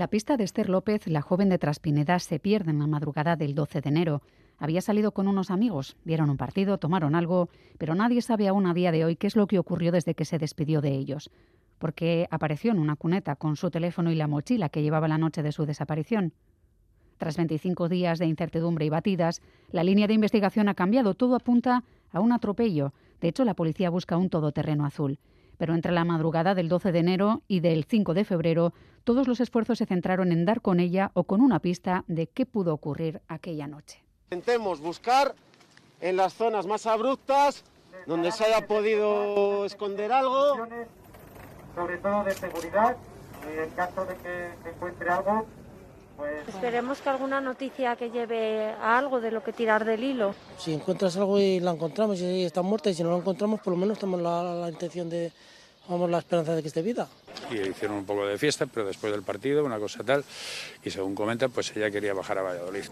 La pista de Esther López, la joven de Traspineda, se pierde en la madrugada del 12 de enero. Había salido con unos amigos, vieron un partido, tomaron algo, pero nadie sabe aún a día de hoy qué es lo que ocurrió desde que se despidió de ellos. Porque apareció en una cuneta con su teléfono y la mochila que llevaba la noche de su desaparición. Tras 25 días de incertidumbre y batidas, la línea de investigación ha cambiado. Todo apunta a un atropello. De hecho, la policía busca un todoterreno azul. Pero entre la madrugada del 12 de enero y del 5 de febrero, todos los esfuerzos se centraron en dar con ella o con una pista de qué pudo ocurrir aquella noche. Intentemos buscar en las zonas más abruptas, donde se haya podido esconder algo. Sobre todo de seguridad, en caso de que se encuentre algo, pues... Esperemos que alguna noticia que lleve a algo de lo que tirar del hilo. Si encuentras algo y la encontramos y está muerta y si no la encontramos, por lo menos tenemos la, la intención de, vamos, la esperanza de que esté vida. Y hicieron un poco de fiesta, pero después del partido, una cosa tal, y según comentan, pues ella quería bajar a Valladolid.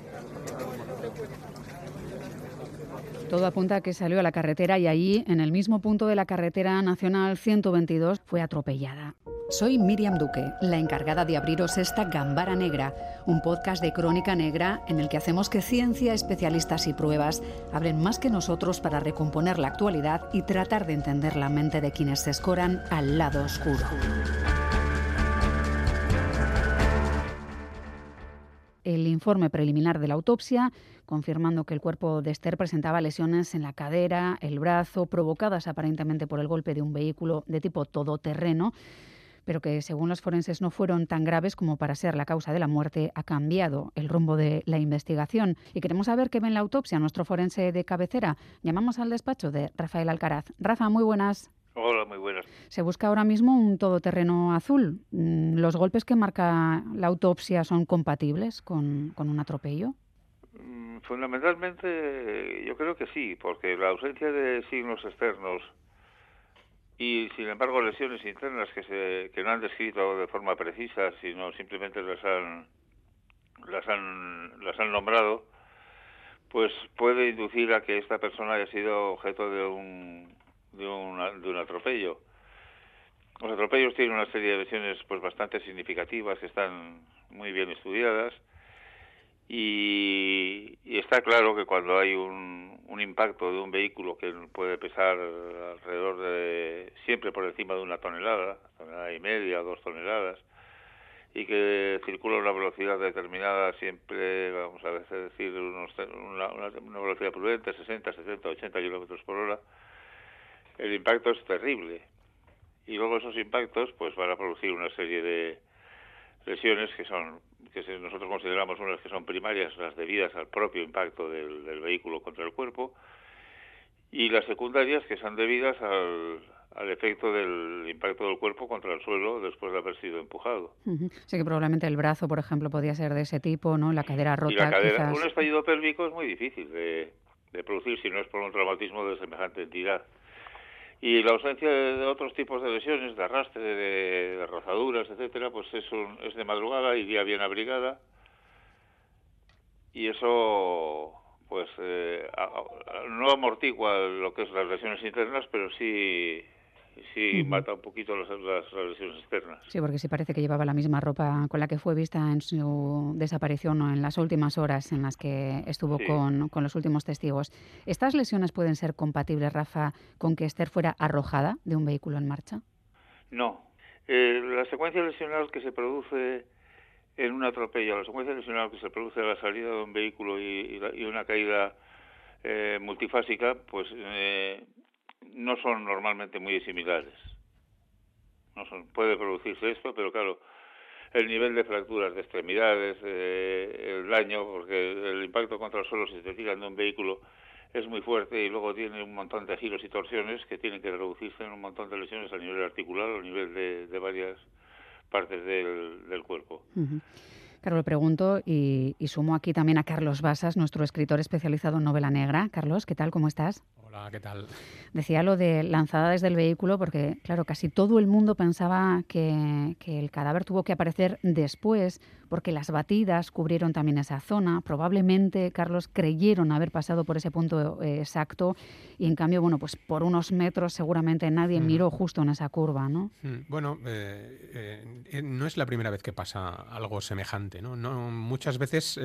Todo apunta a que salió a la carretera y allí, en el mismo punto de la carretera nacional 122, fue atropellada. Soy Miriam Duque, la encargada de abriros esta Gambara Negra, un podcast de crónica negra en el que hacemos que ciencia, especialistas y pruebas hablen más que nosotros para recomponer la actualidad y tratar de entender la mente de quienes se escoran al lado oscuro. el informe preliminar de la autopsia, confirmando que el cuerpo de Esther presentaba lesiones en la cadera, el brazo, provocadas aparentemente por el golpe de un vehículo de tipo todoterreno pero que según los forenses no fueron tan graves como para ser la causa de la muerte, ha cambiado el rumbo de la investigación. Y queremos saber qué ve en la autopsia nuestro forense de cabecera. Llamamos al despacho de Rafael Alcaraz. Rafa, muy buenas. Hola, muy buenas. Se busca ahora mismo un todoterreno azul. Mm, ¿Los golpes que marca la autopsia son compatibles con, con un atropello? Mm, fundamentalmente yo creo que sí, porque la ausencia de signos externos y sin embargo lesiones internas que se que no han descrito de forma precisa sino simplemente las han las han las han nombrado pues puede inducir a que esta persona haya sido objeto de un de un, de un atropello. Los atropellos tienen una serie de lesiones pues bastante significativas que están muy bien estudiadas y, y está claro que cuando hay un, un impacto de un vehículo que puede pesar alrededor de siempre por encima de una tonelada, tonelada y media, dos toneladas, y que circula a una velocidad determinada siempre, vamos a decir, unos, una, una, velocidad prudente, 60, 70, 80 kilómetros por hora, el impacto es terrible. Y luego esos impactos pues van a producir una serie de lesiones que son que nosotros consideramos unas que son primarias, las debidas al propio impacto del, del vehículo contra el cuerpo, y las secundarias que son debidas al, al efecto del impacto del cuerpo contra el suelo después de haber sido empujado. Uh -huh. Sí que probablemente el brazo, por ejemplo, podría ser de ese tipo, ¿no? La cadera rota. Y la cadera, quizás. un estallido pélvico es muy difícil de, de producir si no es por un traumatismo de semejante entidad. Y la ausencia de otros tipos de lesiones, de arrastre, de, de rozaduras, etcétera, pues es, un, es de madrugada y día bien abrigada. Y eso, pues, eh, no amortigua lo que es las lesiones internas, pero sí sí uh -huh. mata un poquito las, las, lesiones externas. Sí, porque sí parece que llevaba la misma ropa con la que fue vista en su desaparición o en las últimas horas en las que estuvo sí. con, con, los últimos testigos. ¿Estas lesiones pueden ser compatibles, Rafa, con que Esther fuera arrojada de un vehículo en marcha? No. Eh, la secuencia lesional que se produce en un atropello, la secuencia lesional que se produce a la salida de un vehículo y, y, y una caída eh, multifásica, pues eh, no son normalmente muy similares. No son, puede producirse esto, pero claro, el nivel de fracturas de extremidades, eh, el daño, porque el impacto contra el suelo si se tiran de un vehículo es muy fuerte y luego tiene un montón de giros y torsiones que tienen que reducirse en un montón de lesiones a nivel articular o a nivel de, varias partes del, del cuerpo. Uh -huh. Carlos, pregunto y, y, sumo aquí también a Carlos Basas, nuestro escritor especializado en novela negra. Carlos, ¿qué tal? ¿Cómo estás? Hola, Hola, ¿qué tal? Decía lo de lanzada desde el vehículo porque, claro, casi todo el mundo pensaba que, que, el cadáver tuvo que aparecer después porque las batidas cubrieron también esa zona. Probablemente, Carlos, creyeron haber pasado por ese punto eh, exacto y, en cambio, bueno, pues por unos metros seguramente nadie miró justo en esa curva, ¿no? Bueno, eh, eh, no es la primera vez que pasa algo semejante, ¿no? no muchas veces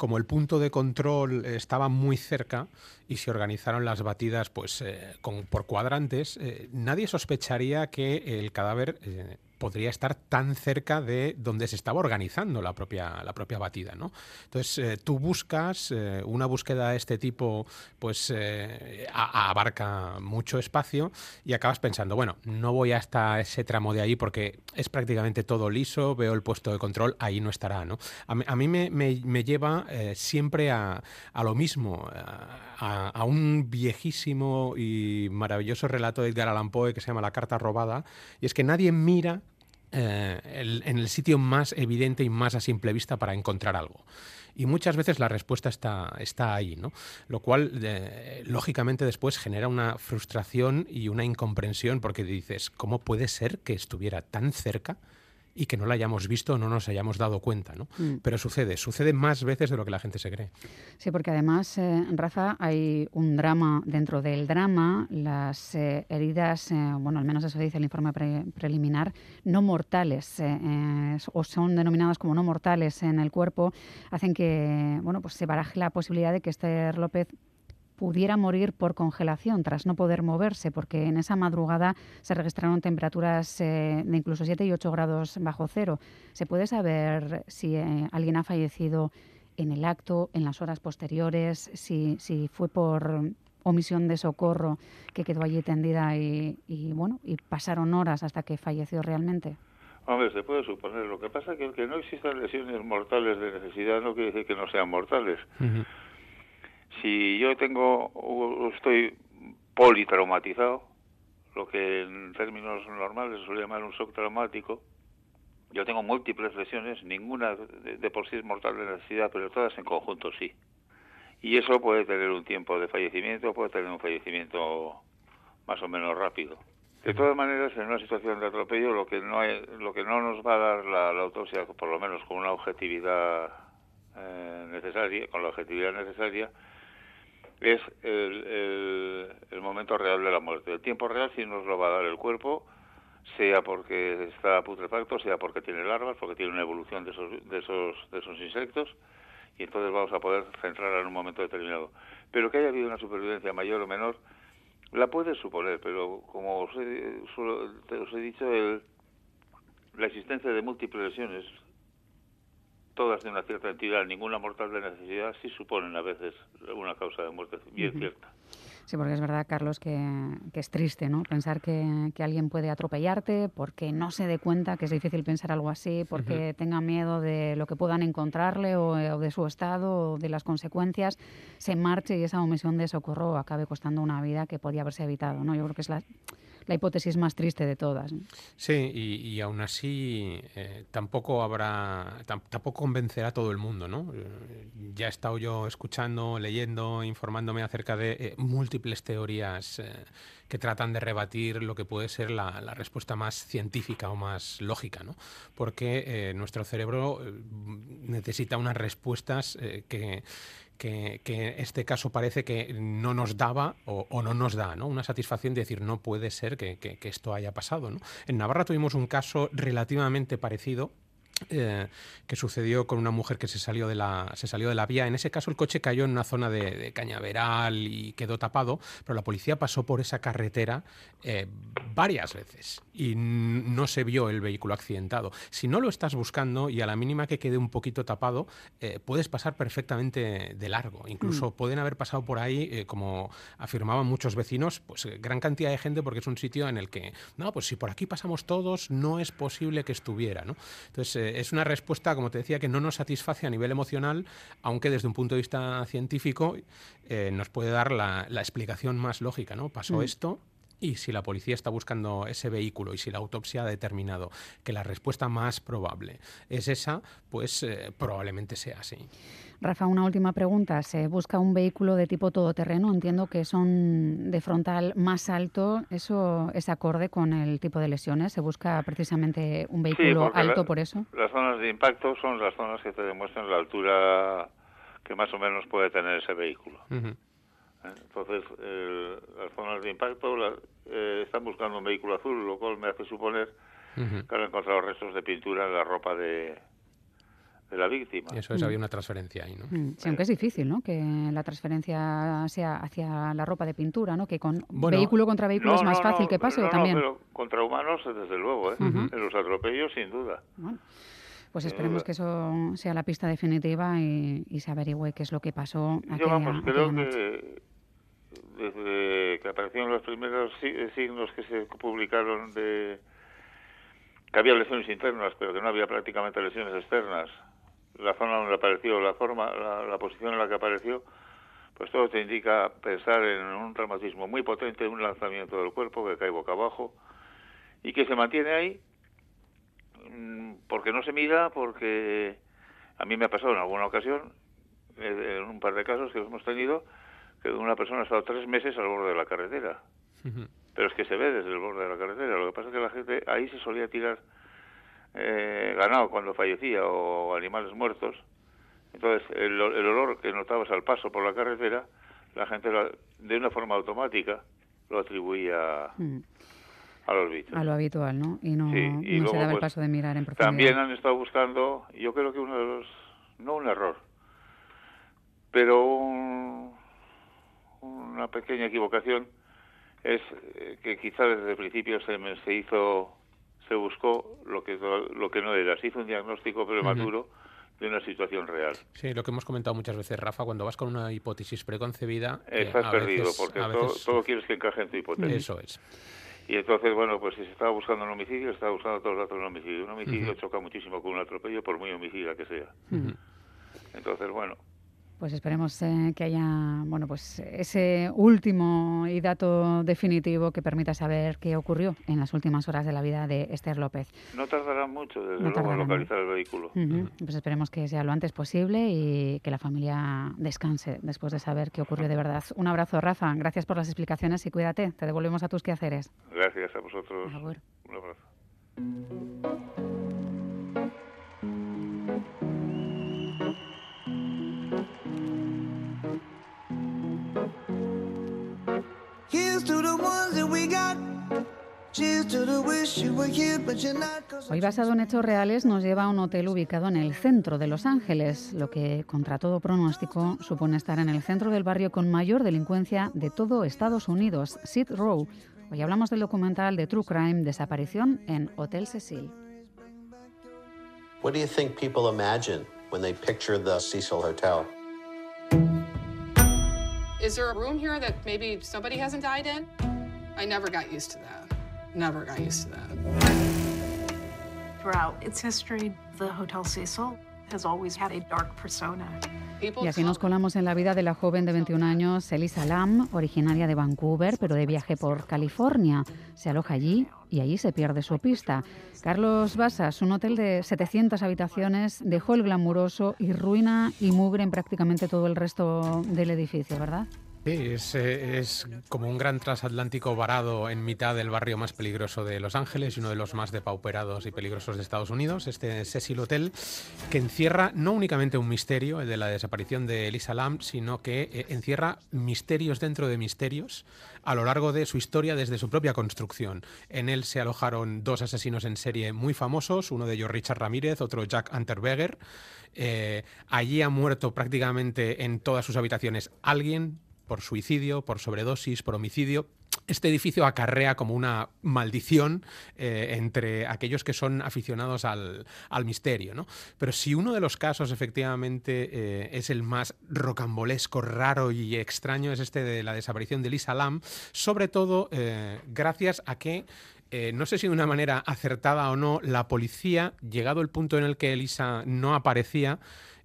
como el punto de control estaba muy cerca y se organizaron las batidas pues, eh, con, por cuadrantes, eh, nadie sospecharía que el cadáver eh, podría estar tan cerca de donde se estaba organizando la propia, la propia batida. ¿no? Entonces, eh, tú buscas eh, una búsqueda de este tipo, pues eh, abarca mucho espacio y acabas pensando, bueno, no voy hasta ese tramo de ahí porque es prácticamente todo liso, veo el puesto de control, ahí no estará. ¿no? A, mí, me, me, me, lleva siempre a, lo mismo, a, un viejísimo y maravilloso relato de Edgar Allan Poe que se llama La carta robada, y es que nadie mira eh, en el sitio más evidente y más a simple vista para encontrar algo. Y muchas veces la respuesta está, está ahí, ¿no? Lo cual, lógicamente, después genera una frustración y una incomprensión porque dices, ¿cómo puede ser que estuviera tan cerca? Y que no la hayamos visto no nos hayamos dado cuenta, ¿no? Mm. Pero sucede, sucede más veces de lo que la gente se cree. Sí, porque además, eh, Rafa, hay un drama dentro del drama, las eh, heridas, eh, bueno, al menos eso dice el informe pre preliminar, no mortales eh, o son denominadas como no mortales en el cuerpo, hacen que, bueno, pues se baraje la posibilidad de que Esther López pudiera morir por congelación tras no poder moverse, porque en esa madrugada se registraron temperaturas eh, de incluso 7 y 8 grados bajo cero. ¿Se puede saber si eh, alguien ha fallecido en el acto, en las horas posteriores, si, si fue por omisión de socorro que quedó allí tendida y, y, bueno y pasaron horas hasta que falleció realmente? Hombre, se puede suponer. Lo que pasa es que, que no existan lesiones mortales de necesidad no quiere decir que no sean mortales. Uh -huh si yo tengo estoy politraumatizado, lo que en términos normales se suele llamar un shock traumático, yo tengo múltiples lesiones, ninguna de, por sí es mortal de necesidad, pero todas en conjunto sí. Y eso puede tener un tiempo de fallecimiento, puede tener un fallecimiento más o menos rápido. De todas maneras, en una situación de atropello, lo que no hay, lo que no nos va a dar la, la autopsia, por lo menos con una objetividad eh, necesaria, con la objetividad necesaria, es el, el, momento real de la muerte. El tiempo real sí nos lo va a dar el cuerpo, sea porque está putrefacto, sea porque tiene larvas, porque tiene una evolución de esos, de esos, de esos insectos, y entonces vamos a poder centrar en un momento determinado. Pero que haya habido una supervivencia mayor o menor, la puedes suponer, pero como os he, os he dicho, el, la existencia de múltiples lesiones todas de una cierta entidad, ninguna mortal de necesidad, sí suponen a veces una causa de muerte bien uh -huh. cierta. Sí, porque es verdad, Carlos, que, que es triste, ¿no? Pensar que, que, alguien puede atropellarte porque no se dé cuenta, que es difícil pensar algo así, porque uh -huh. tenga miedo de lo que puedan encontrarle o, o, de su estado o de las consecuencias, se marche y esa omisión de socorro acabe costando una vida que podía haberse evitado, ¿no? Yo creo que es la, la hipótesis más triste de todas. Sí, y, y, aún así eh, tampoco habrá, tampoco convencerá a todo el mundo, ¿no? Eh, ya he estado yo escuchando, leyendo, informándome acerca de eh, múltiples teorías que tratan de rebatir lo que puede ser la, respuesta más científica o más lógica, ¿no? Porque nuestro cerebro necesita unas respuestas que que, que, este caso parece que no nos daba o, o, no nos da, ¿no? Una satisfacción de decir, no puede ser que, que, que esto haya pasado, ¿no? En Navarra tuvimos un caso relativamente parecido eh, que sucedió con una mujer que se salió de la se salió de la vía. En ese caso el coche cayó en una zona de, de cañaveral y quedó tapado, pero la policía pasó por esa carretera eh, varias veces y no se vio el vehículo accidentado. Si no lo estás buscando y a la mínima que quede un poquito tapado, eh, puedes pasar perfectamente de largo. Incluso mm. pueden haber pasado por ahí, como afirmaban muchos vecinos, pues gran cantidad de gente porque es un sitio en el que, no, pues si por aquí pasamos todos, no es posible que estuviera, ¿no? Entonces es una respuesta, como te decía, que no nos satisface a nivel emocional, aunque desde un punto de vista científico eh, nos puede dar la, la, explicación más lógica, ¿no? Pasó mm. esto, y si la policía está buscando ese vehículo y si la autopsia ha determinado que la respuesta más probable es esa, pues eh, probablemente sea así. Rafa, una última pregunta. Se busca un vehículo de tipo todoterreno. Entiendo que son de frontal más alto. ¿Eso es acorde con el tipo de lesiones? ¿Se busca precisamente un vehículo alto por eso? Las zonas de impacto son las zonas que te demuestran la altura que más o menos puede tener ese vehículo. Entonces, las zonas de impacto eh, están buscando un vehículo azul, lo cual me hace suponer que han encontrado restos de pintura en la ropa de, de la víctima. Eso es, había una transferencia ahí, ¿no? Mm, sí, aunque es difícil, ¿no? Que la transferencia sea hacia la ropa de pintura, ¿no? Que con vehículo contra vehículo es más fácil que pase, ¿o también? pero contra humanos, desde luego, ¿eh? En los atropellos, sin duda. Pues esperemos que eso sea la pista definitiva y, se averigüe qué es lo que pasó. Yo, vamos, creo que desde que aparecieron los primeros signos que se publicaron de que había lesiones internas, pero que no había prácticamente lesiones externas, la zona donde apareció, la forma, la, posición en la que apareció, pues todo te indica pensar en un traumatismo muy potente, un lanzamiento del cuerpo que cae boca abajo y que se mantiene ahí mm, porque no se mira, porque a mí me ha pasado en alguna ocasión, eh, en un par de casos que hemos tenido, que una persona ha estado tres meses al borde de la carretera. Pero es que se ve desde el borde de la carretera. Lo que pasa es que la gente ahí se solía tirar eh, ganado cuando fallecía o animales muertos. Entonces, el, olor que notabas al paso por la carretera, la gente de una forma automática lo atribuía mm. a los bichos. A lo habitual, ¿no? Y no, se daba el pues, paso de mirar en profundidad. También han estado buscando, yo creo que uno de los, no un error, pero una pequeña equivocación es eh, que quizá desde el principio se, se hizo se buscó lo que, lo que no era. Se hizo un diagnóstico prematuro de una situación real. Sí, lo que hemos comentado muchas veces, Rafa, cuando vas con una hipótesis preconcebida... Eh, Estás perdido, porque todo, quieres que encaje en tu hipótesis. Eso es. Y entonces, bueno, pues si se estaba buscando un homicidio, se estaba buscando todos los datos de un homicidio. Un homicidio choca muchísimo con un atropello, por muy homicida que sea. Entonces, bueno, pues esperemos eh, que haya bueno, pues ese último y dato definitivo que permita saber qué ocurrió en las últimas horas de la vida de Esther López. No tardará mucho, desde luego, en localizar el vehículo. Pues esperemos que sea lo antes posible y que la familia descanse después de saber qué ocurrió de verdad. Un abrazo, Rafa. Gracias por las explicaciones y cuídate. Te devolvemos a tus quehaceres. Gracias a vosotros. Un abrazo. Hoy basado en hechos reales nos lleva a un hotel ubicado en el centro de Los Ángeles, lo que contra todo pronóstico supone estar en el centro del barrio con mayor delincuencia de todo Estados Unidos, Sid Row. Hoy hablamos del documental de True Crime Desaparición en Hotel Cecil. What do you think people imagine when they picture the Cecil Hotel? Is there a room here that maybe somebody hasn't died in? I never got used to that. Never got used to that. Throughout its history, the Hotel Cecil has always had a dark persona. Y así nos colamos en la vida de la joven de 21 años, Elisa Lam, originaria de Vancouver, pero de viaje por California. Se aloja allí y allí se pierde su pista. Carlos Basas, un hotel de 700 habitaciones, dejó el glamuroso y ruina y mugre en prácticamente todo el resto del edificio, ¿verdad? Sí, eh, es, como un gran transatlántico varado en mitad del barrio más peligroso de Los Ángeles y uno de los más depauperados y peligrosos de Estados Unidos, este Cecil Hotel, que encierra no únicamente un misterio, el de la desaparición de Elisa Lam, sino que eh, encierra misterios dentro de misterios a lo largo de su historia desde su propia construcción. En él se alojaron dos asesinos en serie muy famosos, uno de ellos Richard Ramírez, otro Jack Unterweger. Eh, allí ha muerto prácticamente en todas sus habitaciones alguien por suicidio, por sobredosis, por homicidio. Este edificio acarrea como una maldición eh, entre aquellos que son aficionados al, misterio. ¿no? Pero si uno de los casos efectivamente eh, es el más rocambolesco, raro y extraño, es este de la desaparición de Lisa Lam, sobre todo eh, gracias a que no sé si de una manera acertada o no, la policía, llegado el punto en el que Elisa no aparecía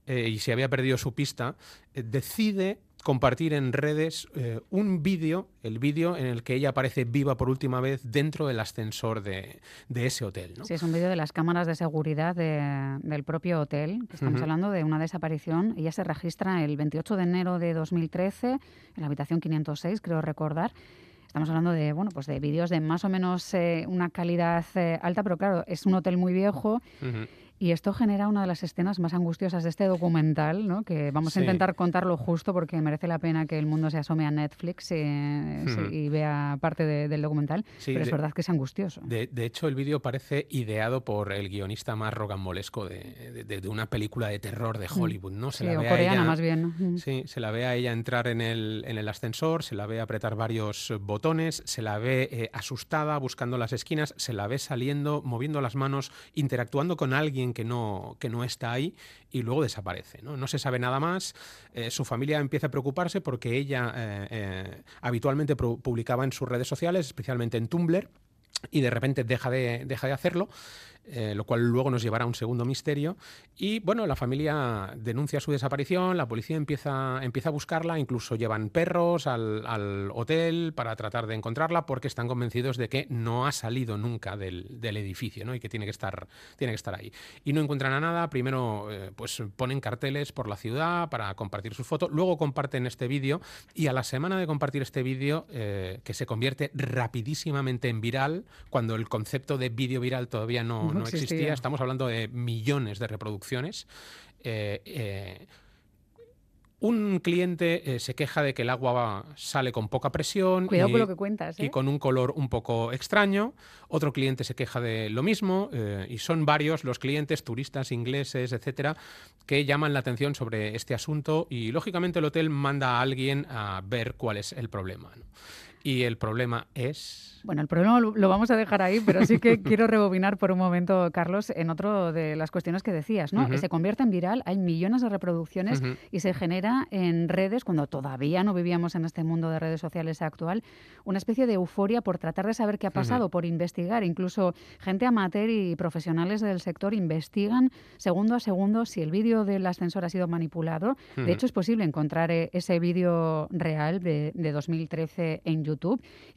y se había perdido su pista, decide compartir en redes eh, un vídeo, el vídeo en el que ella aparece viva por última vez dentro del ascensor de, de ese hotel. ¿no? Sí, es un vídeo de las cámaras de seguridad de- del propio hotel. Estamos Ujú. hablando de una desaparición. Ella se registra el 28 de enero de 2013 en la habitación 506, creo recordar. Estamos hablando de, bueno, pues de vídeos de más o menos eh, una calidad eh, alta, pero claro, es un hotel muy viejo Ujú. Y esto genera una de las escenas más angustiosas de este documental, ¿no? que vamos Sí. a intentar contarlo justo porque merece la pena que el mundo se asome a Netflix eh, sí, y vea parte de- del documental, Sí, pero es verdad que es angustioso. De, de hecho, el vídeo parece ideado por el guionista más rocambolesco de, una película de terror de Mm. Hollywood, ¿no? Sí, la o ve a coreana ella- más bien. ¿no? Mm. Sí, se la ve a ella entrar en el, en el ascensor, se la ve apretar varios botones, se la ve eh, asustada buscando las esquinas, se la ve saliendo, moviendo las manos, interactuando con alguien que no, que no está ahí y luego desaparece. No, No se sabe nada más. Eh, su familia empieza a preocuparse porque ella eh, eh, habitualmente publicaba en sus redes sociales, especialmente en Tumblr, y de repente deja de, deja de hacerlo, eh, lo cual luego nos llevará a un segundo misterio. Y bueno, la familia denuncia su desaparición, la policía empieza, empieza a buscarla, incluso llevan perros al, al hotel para tratar de encontrarla porque están convencidos de que no ha salido nunca del, del edificio ¿no? y que tiene que, estar, tiene que estar ahí. Y no encuentran a nada, primero eh, pues ponen carteles por la ciudad para compartir sus fotos, luego comparten este vídeo y a la semana de compartir este vídeo, eh, que se convierte rapidísimamente en viral, cuando el concepto de vídeo viral todavía no, No no existía. existía. estamos hablando de millones de reproducciones. eh, eh, un cliente eh, se queja de que el agua va- sale con poca presión Cuidado y, con lo que cuentas. y con un color un poco extraño. Otro cliente se queja de lo mismo eh, y son varios los clientes, turistas ingleses, etcétera, que llaman la atención sobre este asunto y lógicamente el hotel manda a alguien a ver cuál es el problema. ¿no? Y el problema es Bueno, el problema lo vamos a dejar ahí, pero sí que quiero rebobinar por un momento, Carlos, en otro de las cuestiones que decías, ¿no? Ujú. Se convierte en viral, hay millones de reproducciones Ujú. y se genera en redes, cuando todavía no vivíamos en este mundo de redes sociales actual, una especie de euforia por tratar de saber qué ha pasado, Ujú. por investigar. Incluso gente amateur y profesionales del sector investigan segundo a segundo si el vídeo del ascensor ha sido manipulado. De hecho, es posible encontrar eh, ese vídeo real de, de 2013 en YouTube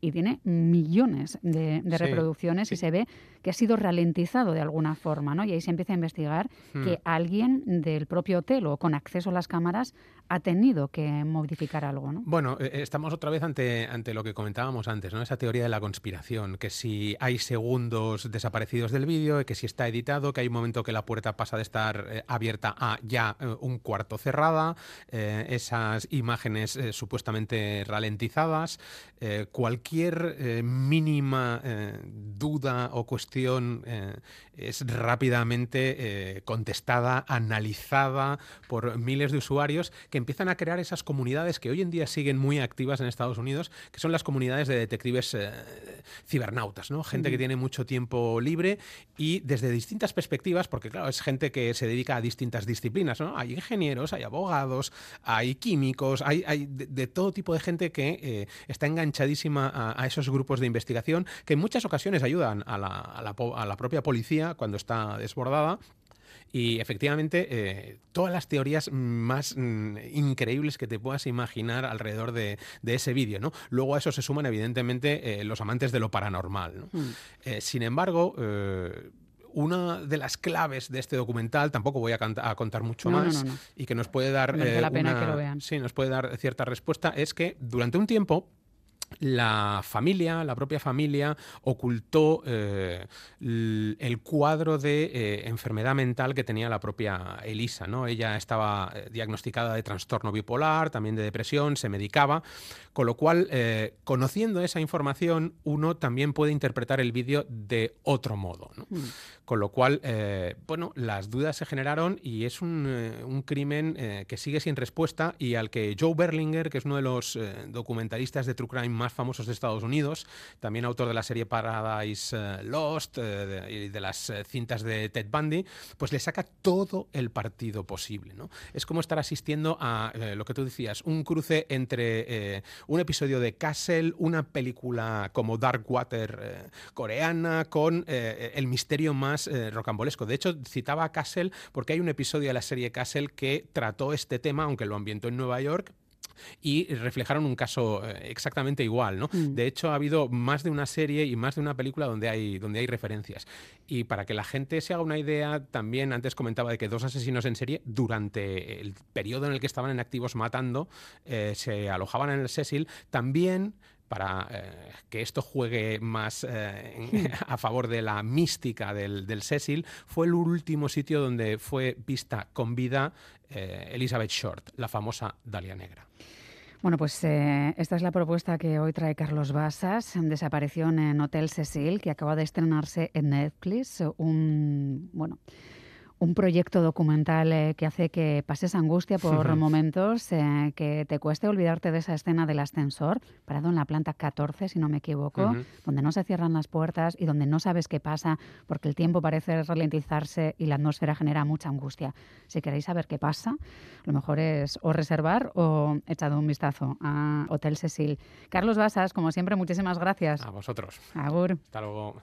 y tiene millones de, de Sí, reproducciones y se ve que ha sido ralentizado de alguna forma, ¿no? Y ahí se empieza a investigar Hmm. que alguien del propio hotel o con acceso a las cámaras ha tenido que modificar algo, ¿no? Bueno, eh, estamos otra vez ante, ante lo que comentábamos antes, ¿no? Esa teoría de la conspiración, que si hay segundos desaparecidos del vídeo, que si está editado, que hay un momento que la puerta pasa de estar eh, abierta a ya eh, un cuarto cerrada, eh, esas imágenes eh, supuestamente ralentizadas, eh, cualquier eh, mínima eh, duda o cuestión eh, es rápidamente eh, contestada, analizada por miles de usuarios que empiezan a crear esas comunidades que hoy en día siguen muy activas en Estados Unidos, que son las comunidades de detectives eh, cibernautas, ¿no? Gente que tiene mucho tiempo libre y desde distintas perspectivas, porque claro, es gente que se dedica a distintas disciplinas, ¿no? Hay ingenieros, hay abogados, hay químicos, hay, hay de, de todo tipo de gente que eh, está enganchadísima a, a esos grupos de investigación que en muchas ocasiones ayudan a la, a la po- a la propia policía cuando está desbordada. Y efectivamente, eh, todas las teorías más mm, increíbles que te puedas imaginar alrededor de, de ese vídeo, ¿no? Luego a eso se suman, evidentemente, eh, los amantes de lo paranormal, ¿no? Mm. Eh, sin embargo, una de las claves de este documental, tampoco voy a, canta- a contar mucho No, más, no, no. y que nos puede dar eh, la pena que lo vean. sí, nos puede dar cierta respuesta, es que durante un tiempo la familia, la propia familia, ocultó eh, el cuadro de eh, enfermedad mental que tenía la propia Elisa. ¿no? Ella estaba eh, diagnosticada de trastorno bipolar, también de depresión, se medicaba, con lo cual, eh, conociendo esa información, uno también puede interpretar el vídeo de otro modo. ¿no? Mm. Con lo cual, eh, bueno, las dudas se generaron y es un, eh, un crimen que sigue sin respuesta y al que Joe Berlinger, que es uno de los documentalistas de True Crime más famosos de Estados Unidos, también autor de la serie Paradise eh, Lost eh, y de las eh, cintas de Ted Bundy, pues le saca todo el partido posible. ¿no? Es como estar asistiendo a lo que tú decías, un cruce entre un episodio de Castle, una película como Dark Water coreana, con el misterio más rocambolesco. De hecho, citaba a Castle porque hay un episodio de la serie Castle que trató este tema, aunque lo ambientó en Nueva York, y reflejaron un caso eh, exactamente igual, ¿no? De hecho, ha habido más de una serie y más de una película donde hay, donde hay referencias. Y para que la gente se haga una idea, también antes comentaba de que dos asesinos en serie, durante el periodo en el que estaban en activos matando, eh, se alojaban en el Cecil, también para eh, que esto juegue más eh, a favor de la mística del, del, Cecil, fue el último sitio donde fue vista con vida eh, Elizabeth Short, la famosa Dalia Negra. Bueno, pues eh, esta es la propuesta que hoy trae Carlos Basas, Desaparición en Hotel Cecil, que acaba de estrenarse en Netflix. Un, bueno, un proyecto documental eh, que hace que pases angustia por momentos, eh, que te cueste olvidarte de esa escena del ascensor, parado en la planta 14, si no me equivoco, donde no se cierran las puertas y donde no sabes qué pasa porque el tiempo parece ralentizarse y la atmósfera genera mucha angustia. Si queréis saber qué pasa, lo mejor es o reservar o echado un vistazo a Hotel Cecil. Carlos Basas, como siempre, muchísimas gracias. A vosotros. Agur. Hasta luego.